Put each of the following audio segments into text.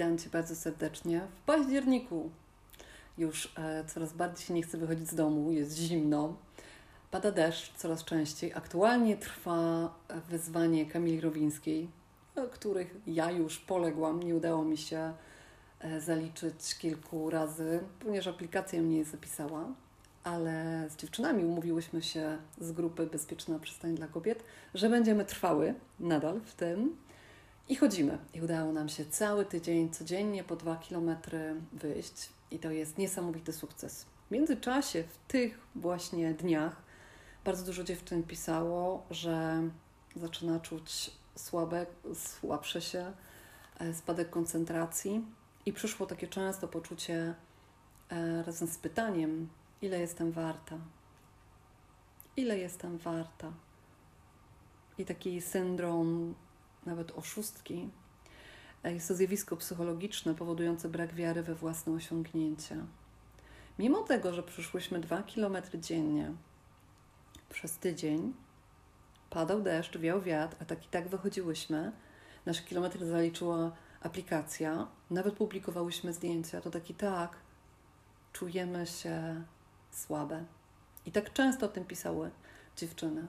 Witam Cię bardzo serdecznie w październiku. Już e, coraz bardziej się nie chce wychodzić z domu, jest zimno, pada deszcz coraz częściej. Aktualnie trwa wyzwanie Kamili Rowińskiej, których ja już poległam. Nie udało mi się e, zaliczyć kilku razy, ponieważ aplikacja mnie zapisała, ale z dziewczynami umówiłyśmy się z grupy Bezpieczna Przystań dla Kobiet, że będziemy trwały nadal w tym i chodzimy. I udało nam się cały tydzień, codziennie po dwa kilometry wyjść. I to jest niesamowity sukces. W międzyczasie, w tych właśnie dniach, bardzo dużo dziewczyn pisało, że zaczyna czuć słabe, słabsze się, e, spadek koncentracji. I przyszło takie często poczucie e, razem z pytaniem, ile jestem warta? Ile jestem warta? I taki syndrom nawet oszustki. Jest to zjawisko psychologiczne powodujące brak wiary we własne osiągnięcia. Mimo tego, że przyszłyśmy dwa kilometry dziennie przez tydzień, padał deszcz, wiał wiatr, a tak i tak wychodziłyśmy, nasze kilometry zaliczyła aplikacja, nawet publikowałyśmy zdjęcia, to tak i tak czujemy się słabe. I tak często o tym pisały dziewczyny.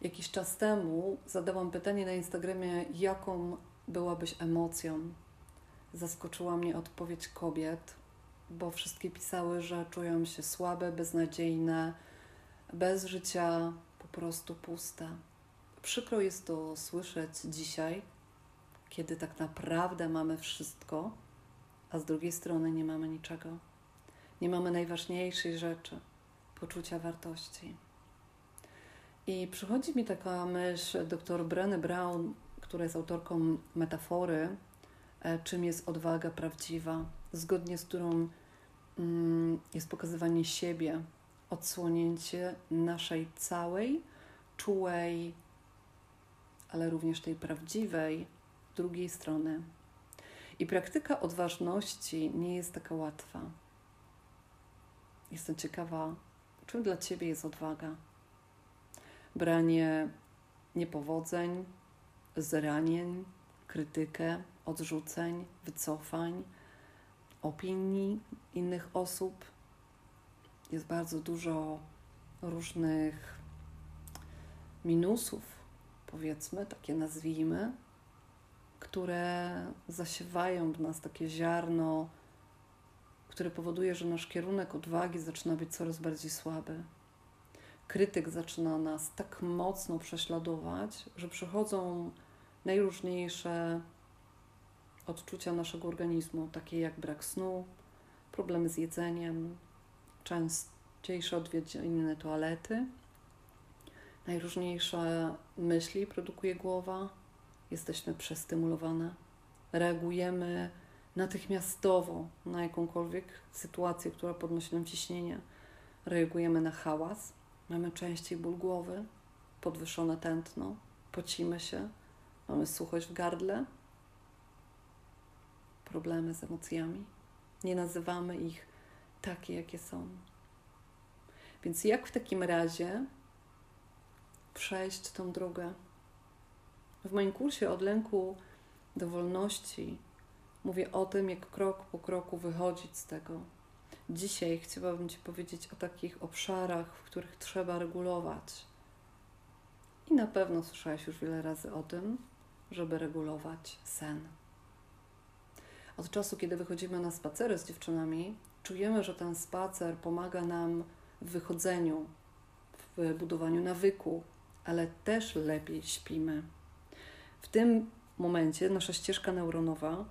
Jakiś czas temu zadałam pytanie na Instagramie, jaką byłabyś emocją. Zaskoczyła mnie odpowiedź kobiet, bo wszystkie pisały, że czują się słabe, beznadziejne, bez życia, po prostu puste. Przykro jest to słyszeć dzisiaj, kiedy tak naprawdę mamy wszystko, a z drugiej strony nie mamy niczego. Nie mamy najważniejszej rzeczy poczucia wartości. I przychodzi mi taka myśl dr Breny Brown, która jest autorką metafory, e, czym jest odwaga prawdziwa, zgodnie z którą mm, jest pokazywanie siebie, odsłonięcie naszej całej, czułej, ale również tej prawdziwej drugiej strony. I praktyka odważności nie jest taka łatwa. Jestem ciekawa, czym dla Ciebie jest odwaga branie niepowodzeń, zranień, krytykę, odrzuceń, wycofań, opinii innych osób. Jest bardzo dużo różnych minusów, powiedzmy, takie nazwijmy, które zasiewają w nas takie ziarno, które powoduje, że nasz kierunek odwagi zaczyna być coraz bardziej słaby krytyk zaczyna nas tak mocno prześladować, że przychodzą najróżniejsze odczucia naszego organizmu, takie jak brak snu, problemy z jedzeniem, częściejsze odwiedziny toalety. Najróżniejsze myśli produkuje głowa, jesteśmy przestymulowane, reagujemy natychmiastowo na jakąkolwiek sytuację, która podnosi nam ciśnienie. Reagujemy na hałas, Mamy częściej ból głowy, podwyższone tętno, pocimy się, mamy suchość w gardle, problemy z emocjami. Nie nazywamy ich takie, jakie są. Więc jak w takim razie przejść tą drogę? W moim kursie od lęku do wolności mówię o tym, jak krok po kroku wychodzić z tego, Dzisiaj chciałabym Ci powiedzieć o takich obszarach, w których trzeba regulować. I na pewno słyszałaś już wiele razy o tym, żeby regulować sen. Od czasu, kiedy wychodzimy na spacery z dziewczynami, czujemy, że ten spacer pomaga nam w wychodzeniu, w budowaniu nawyku, ale też lepiej śpimy. W tym momencie nasza ścieżka neuronowa,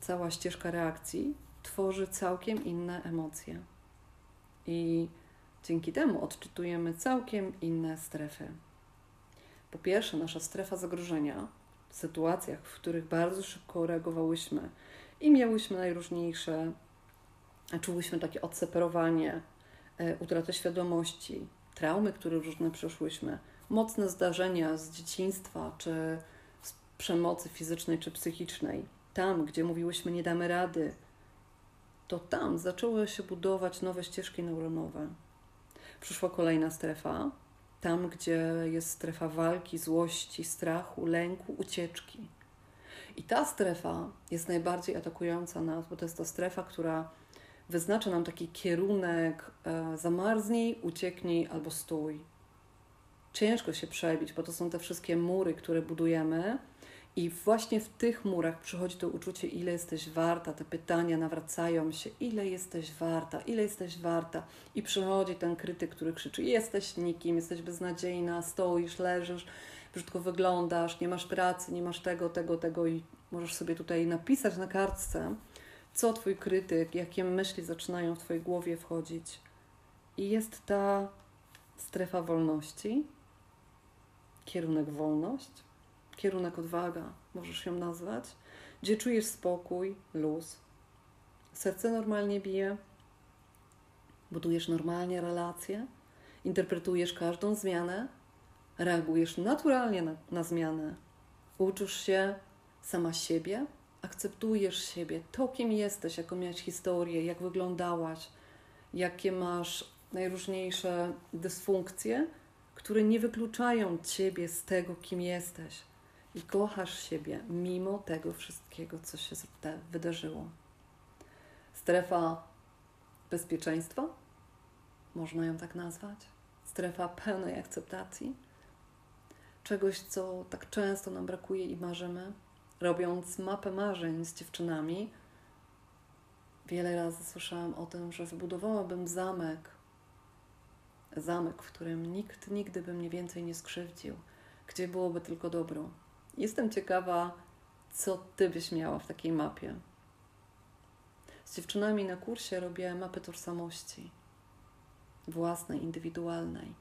cała ścieżka reakcji tworzy całkiem inne emocje. I dzięki temu odczytujemy całkiem inne strefy. Po pierwsze, nasza strefa zagrożenia w sytuacjach, w których bardzo szybko reagowałyśmy i miałyśmy najróżniejsze, czułyśmy takie odseparowanie, e, utratę świadomości, traumy, które różne przeszłyśmy, mocne zdarzenia z dzieciństwa czy z przemocy fizycznej czy psychicznej. Tam, gdzie mówiłyśmy, nie damy rady, to tam zaczęły się budować nowe ścieżki neuronowe. Przyszła kolejna strefa, tam gdzie jest strefa walki, złości, strachu, lęku, ucieczki. I ta strefa jest najbardziej atakująca nas, bo to jest ta strefa, która wyznacza nam taki kierunek e, zamarznij, ucieknij albo stój. Ciężko się przebić, bo to są te wszystkie mury, które budujemy. I właśnie w tych murach przychodzi to uczucie, ile jesteś warta. Te pytania nawracają się, ile jesteś warta, ile jesteś warta. I przychodzi ten krytyk, który krzyczy: Jesteś nikim, jesteś beznadziejna, stoisz, leżysz, brzydko wyglądasz, nie masz pracy, nie masz tego, tego, tego. I możesz sobie tutaj napisać na kartce, co twój krytyk, jakie myśli zaczynają w twojej głowie wchodzić. I jest ta strefa wolności, kierunek wolność, kierunek odwaga, możesz ją nazwać, gdzie czujesz spokój, luz. Serce normalnie bije, budujesz normalnie relacje, interpretujesz każdą zmianę, reagujesz naturalnie na, na zmianę, uczysz się sama siebie, akceptujesz siebie, to kim jesteś, jaką miałeś historię, jak wyglądałaś, jakie masz najróżniejsze dysfunkcje, które nie wykluczają ciebie z tego, kim jesteś. I kochasz siebie mimo tego wszystkiego, co się wydarzyło. Strefa bezpieczeństwa, można ją tak nazwać. Strefa pełnej akceptacji. Czegoś, co tak często nam brakuje i marzymy robiąc mapę marzeń z dziewczynami, wiele razy słyszałam o tym, że wybudowałabym zamek, zamek, w którym nikt nigdy by mnie więcej nie skrzywdził, gdzie byłoby tylko dobro. Jestem ciekawa, co ty byś miała w takiej mapie. Z dziewczynami na kursie robię mapę tożsamości własnej, indywidualnej.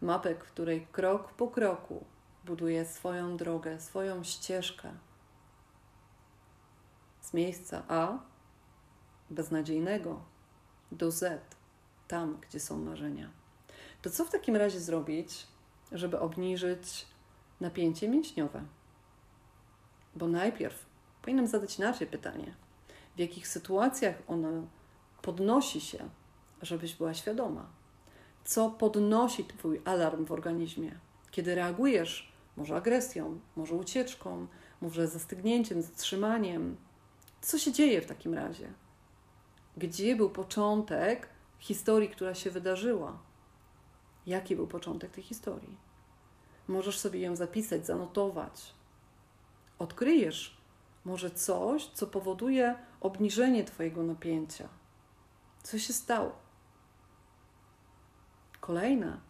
Mapę, której krok po kroku buduję swoją drogę, swoją ścieżkę, z miejsca A beznadziejnego do Z, tam, gdzie są marzenia. To co w takim razie zrobić, żeby obniżyć napięcie mięśniowe? Bo najpierw powinnam zadać inaczej pytanie: w jakich sytuacjach ono podnosi się, żebyś była świadoma? Co podnosi Twój alarm w organizmie? Kiedy reagujesz, może agresją, może ucieczką, może zastygnięciem, zatrzymaniem, co się dzieje w takim razie? Gdzie był początek historii, która się wydarzyła? Jaki był początek tej historii? Możesz sobie ją zapisać, zanotować. Odkryjesz może coś, co powoduje obniżenie Twojego napięcia. Co się stało? Kolejne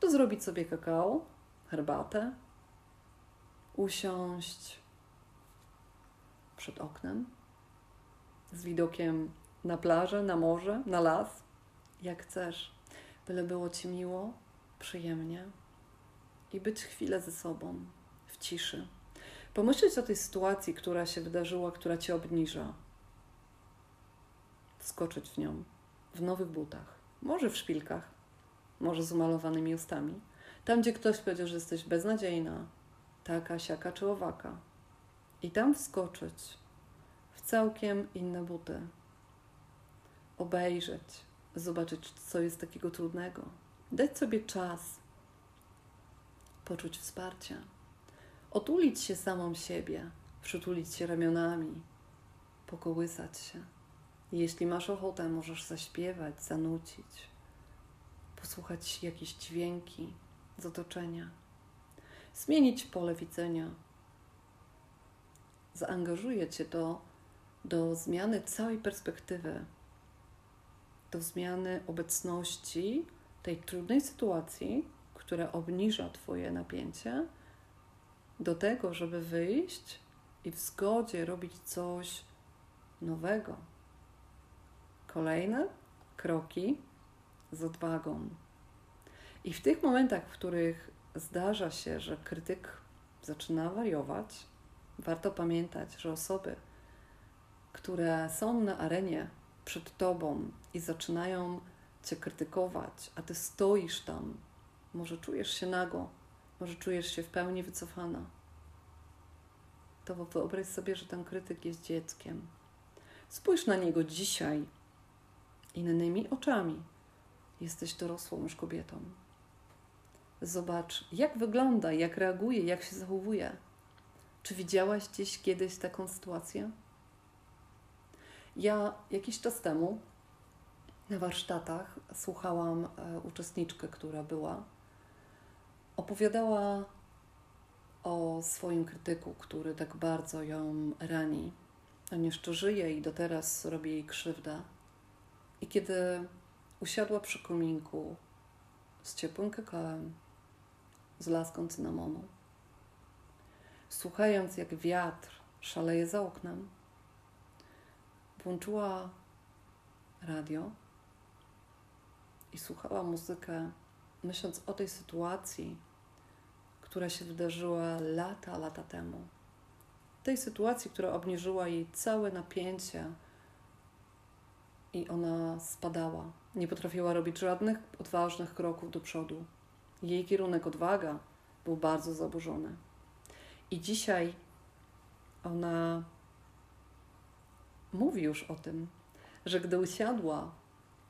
to zrobić sobie kakao, herbatę, usiąść, przed oknem, z widokiem na plażę, na morze, na las, jak chcesz, byle było ci miło, przyjemnie i być chwilę ze sobą, w ciszy. Pomyśleć o tej sytuacji, która się wydarzyła, która cię obniża. Wskoczyć w nią, w nowych butach, może w szpilkach, może z umalowanymi ustami. Tam, gdzie ktoś powiedział, że jesteś beznadziejna, taka, siaka czy owaka i tam wskoczyć w całkiem inne buty. Obejrzeć, zobaczyć, co jest takiego trudnego. Dać sobie czas, poczuć wsparcie, otulić się samą siebie, przytulić się ramionami, pokołysać się. Jeśli masz ochotę, możesz zaśpiewać, zanucić, posłuchać jakieś dźwięki z otoczenia, zmienić pole widzenia zaangażuje Cię do, do zmiany całej perspektywy, do zmiany obecności tej trudnej sytuacji, która obniża Twoje napięcie, do tego, żeby wyjść i w zgodzie robić coś nowego. Kolejne kroki z odwagą. I w tych momentach, w których zdarza się, że krytyk zaczyna wariować, Warto pamiętać, że osoby, które są na arenie przed tobą i zaczynają cię krytykować, a ty stoisz tam, może czujesz się nago, może czujesz się w pełni wycofana, to wyobraź sobie, że ten krytyk jest dzieckiem. Spójrz na niego dzisiaj innymi oczami. Jesteś dorosłą już kobietą. Zobacz, jak wygląda, jak reaguje, jak się zachowuje Czy widziałaś gdzieś kiedyś taką sytuację? Ja jakiś czas temu na warsztatach słuchałam e, uczestniczkę, która była. Opowiadała o swoim krytyku, który tak bardzo ją rani. On jeszcze żyje i do teraz robi jej krzywdę. I kiedy usiadła przy kominku z ciepłym kakałem, z laską cynamonu, słuchając jak wiatr szaleje za oknem, włączyła radio i słuchała muzykę, myśląc o tej sytuacji, która się wydarzyła lata, lata temu. Tej sytuacji, która obniżyła jej całe napięcie i ona spadała. Nie potrafiła robić żadnych odważnych kroków do przodu. Jej kierunek odwaga był bardzo zaburzony. I dzisiaj ona mówi już o tym, że gdy usiadła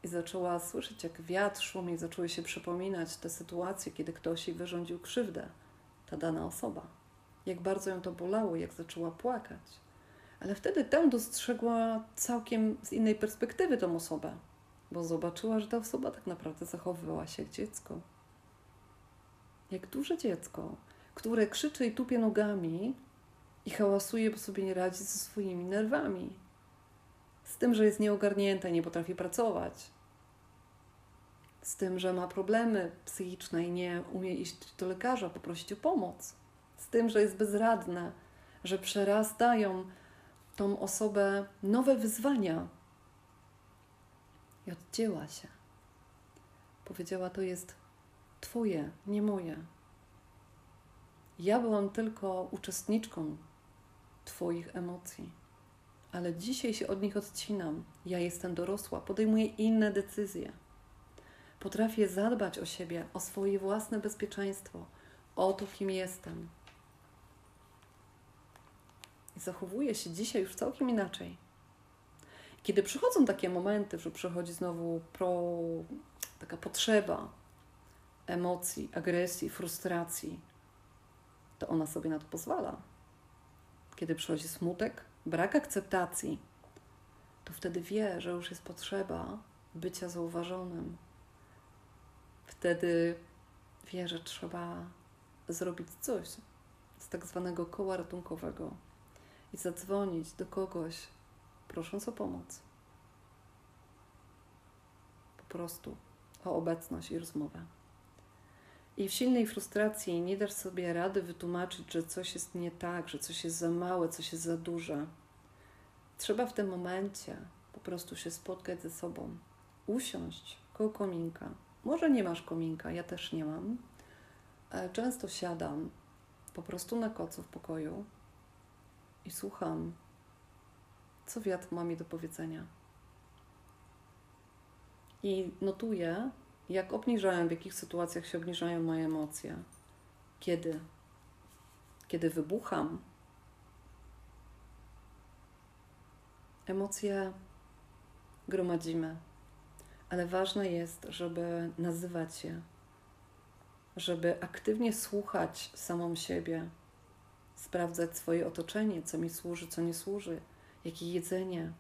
i zaczęła słyszeć, jak wiatr szumi, zaczęły się przypominać te sytuacje, kiedy ktoś jej wyrządził krzywdę, ta dana osoba. Jak bardzo ją to bolało, jak zaczęła płakać. Ale wtedy tam dostrzegła całkiem z innej perspektywy tą osobę, bo zobaczyła, że ta osoba tak naprawdę zachowywała się jak dziecko. Jak duże dziecko, które krzyczy i tupie nogami i hałasuje, bo sobie nie radzi ze swoimi nerwami. Z tym, że jest nieogarnięta i nie potrafi pracować. Z tym, że ma problemy psychiczne i nie umie iść do lekarza, poprosić o pomoc. Z tym, że jest bezradna, że przerastają tą osobę nowe wyzwania. I odcięła się. Powiedziała: To jest Twoje, nie moje. Ja byłam tylko uczestniczką Twoich emocji, ale dzisiaj się od nich odcinam. Ja jestem dorosła, podejmuję inne decyzje. Potrafię zadbać o siebie, o swoje własne bezpieczeństwo, o to, kim jestem. I zachowuję się dzisiaj już całkiem inaczej. Kiedy przychodzą takie momenty, że przychodzi znowu pro, taka potrzeba emocji, agresji, frustracji, to ona sobie na to pozwala. Kiedy przychodzi smutek, brak akceptacji, to wtedy wie, że już jest potrzeba bycia zauważonym. Wtedy wie, że trzeba zrobić coś z tak zwanego koła ratunkowego i zadzwonić do kogoś, prosząc o pomoc. Po prostu o obecność i rozmowę. I w silnej frustracji nie dasz sobie rady wytłumaczyć, że coś jest nie tak, że coś jest za małe, coś jest za duże. Trzeba w tym momencie po prostu się spotkać ze sobą, usiąść koło kominka. Może nie masz kominka, ja też nie mam. Często siadam po prostu na kocu w pokoju i słucham, co wiatr ma mi do powiedzenia. I notuję, jak obniżają, w jakich sytuacjach się obniżają moje emocje. Kiedy? Kiedy wybucham. Emocje gromadzimy, ale ważne jest, żeby nazywać je, żeby aktywnie słuchać samą siebie, sprawdzać swoje otoczenie, co mi służy, co nie służy, jakie jedzenie,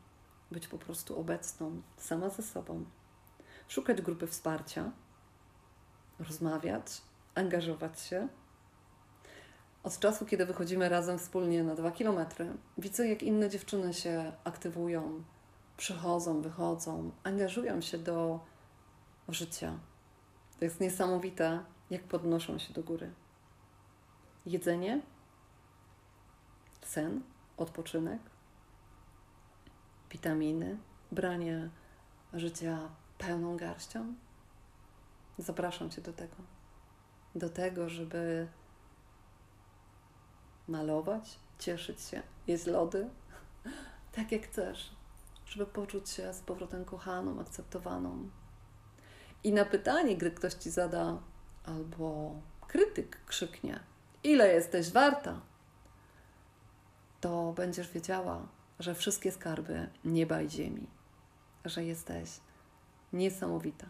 być po prostu obecną, sama ze sobą szukać grupy wsparcia, rozmawiać, angażować się. Od czasu, kiedy wychodzimy razem wspólnie na dwa kilometry, widzę, jak inne dziewczyny się aktywują, przychodzą, wychodzą, angażują się do życia. To jest niesamowite, jak podnoszą się do góry. Jedzenie, sen, odpoczynek, witaminy, branie życia pełną garścią? Zapraszam Cię do tego. Do tego, żeby malować, cieszyć się, jeść lody, tak jak chcesz, żeby poczuć się z powrotem kochaną, akceptowaną. I na pytanie, gdy ktoś Ci zada, albo krytyk krzyknie, ile jesteś warta, to będziesz wiedziała, że wszystkie skarby nieba i ziemi, że jesteś niesamowita.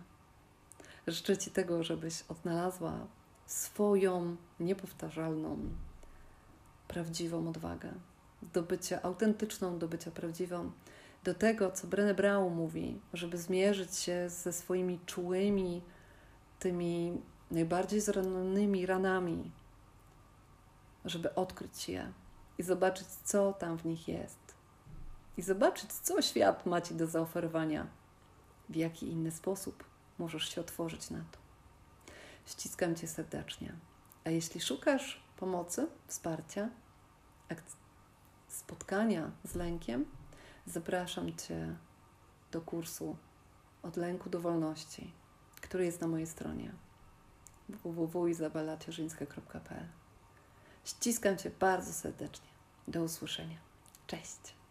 Życzę Ci tego, żebyś odnalazła swoją niepowtarzalną prawdziwą odwagę, do bycia autentyczną, do bycia prawdziwą, do tego, co Brené Brown mówi, żeby zmierzyć się ze swoimi czułymi, tymi najbardziej zranionymi ranami, żeby odkryć je i zobaczyć, co tam w nich jest. I zobaczyć, co świat ma Ci do zaoferowania, w jaki inny sposób możesz się otworzyć na to. Ściskam Cię serdecznie. A jeśli szukasz pomocy, wsparcia, spotkania z lękiem, zapraszam Cię do kursu Od lęku do wolności, który jest na mojej stronie www.izabelacierzyńska.pl Ściskam Cię bardzo serdecznie. Do usłyszenia. Cześć.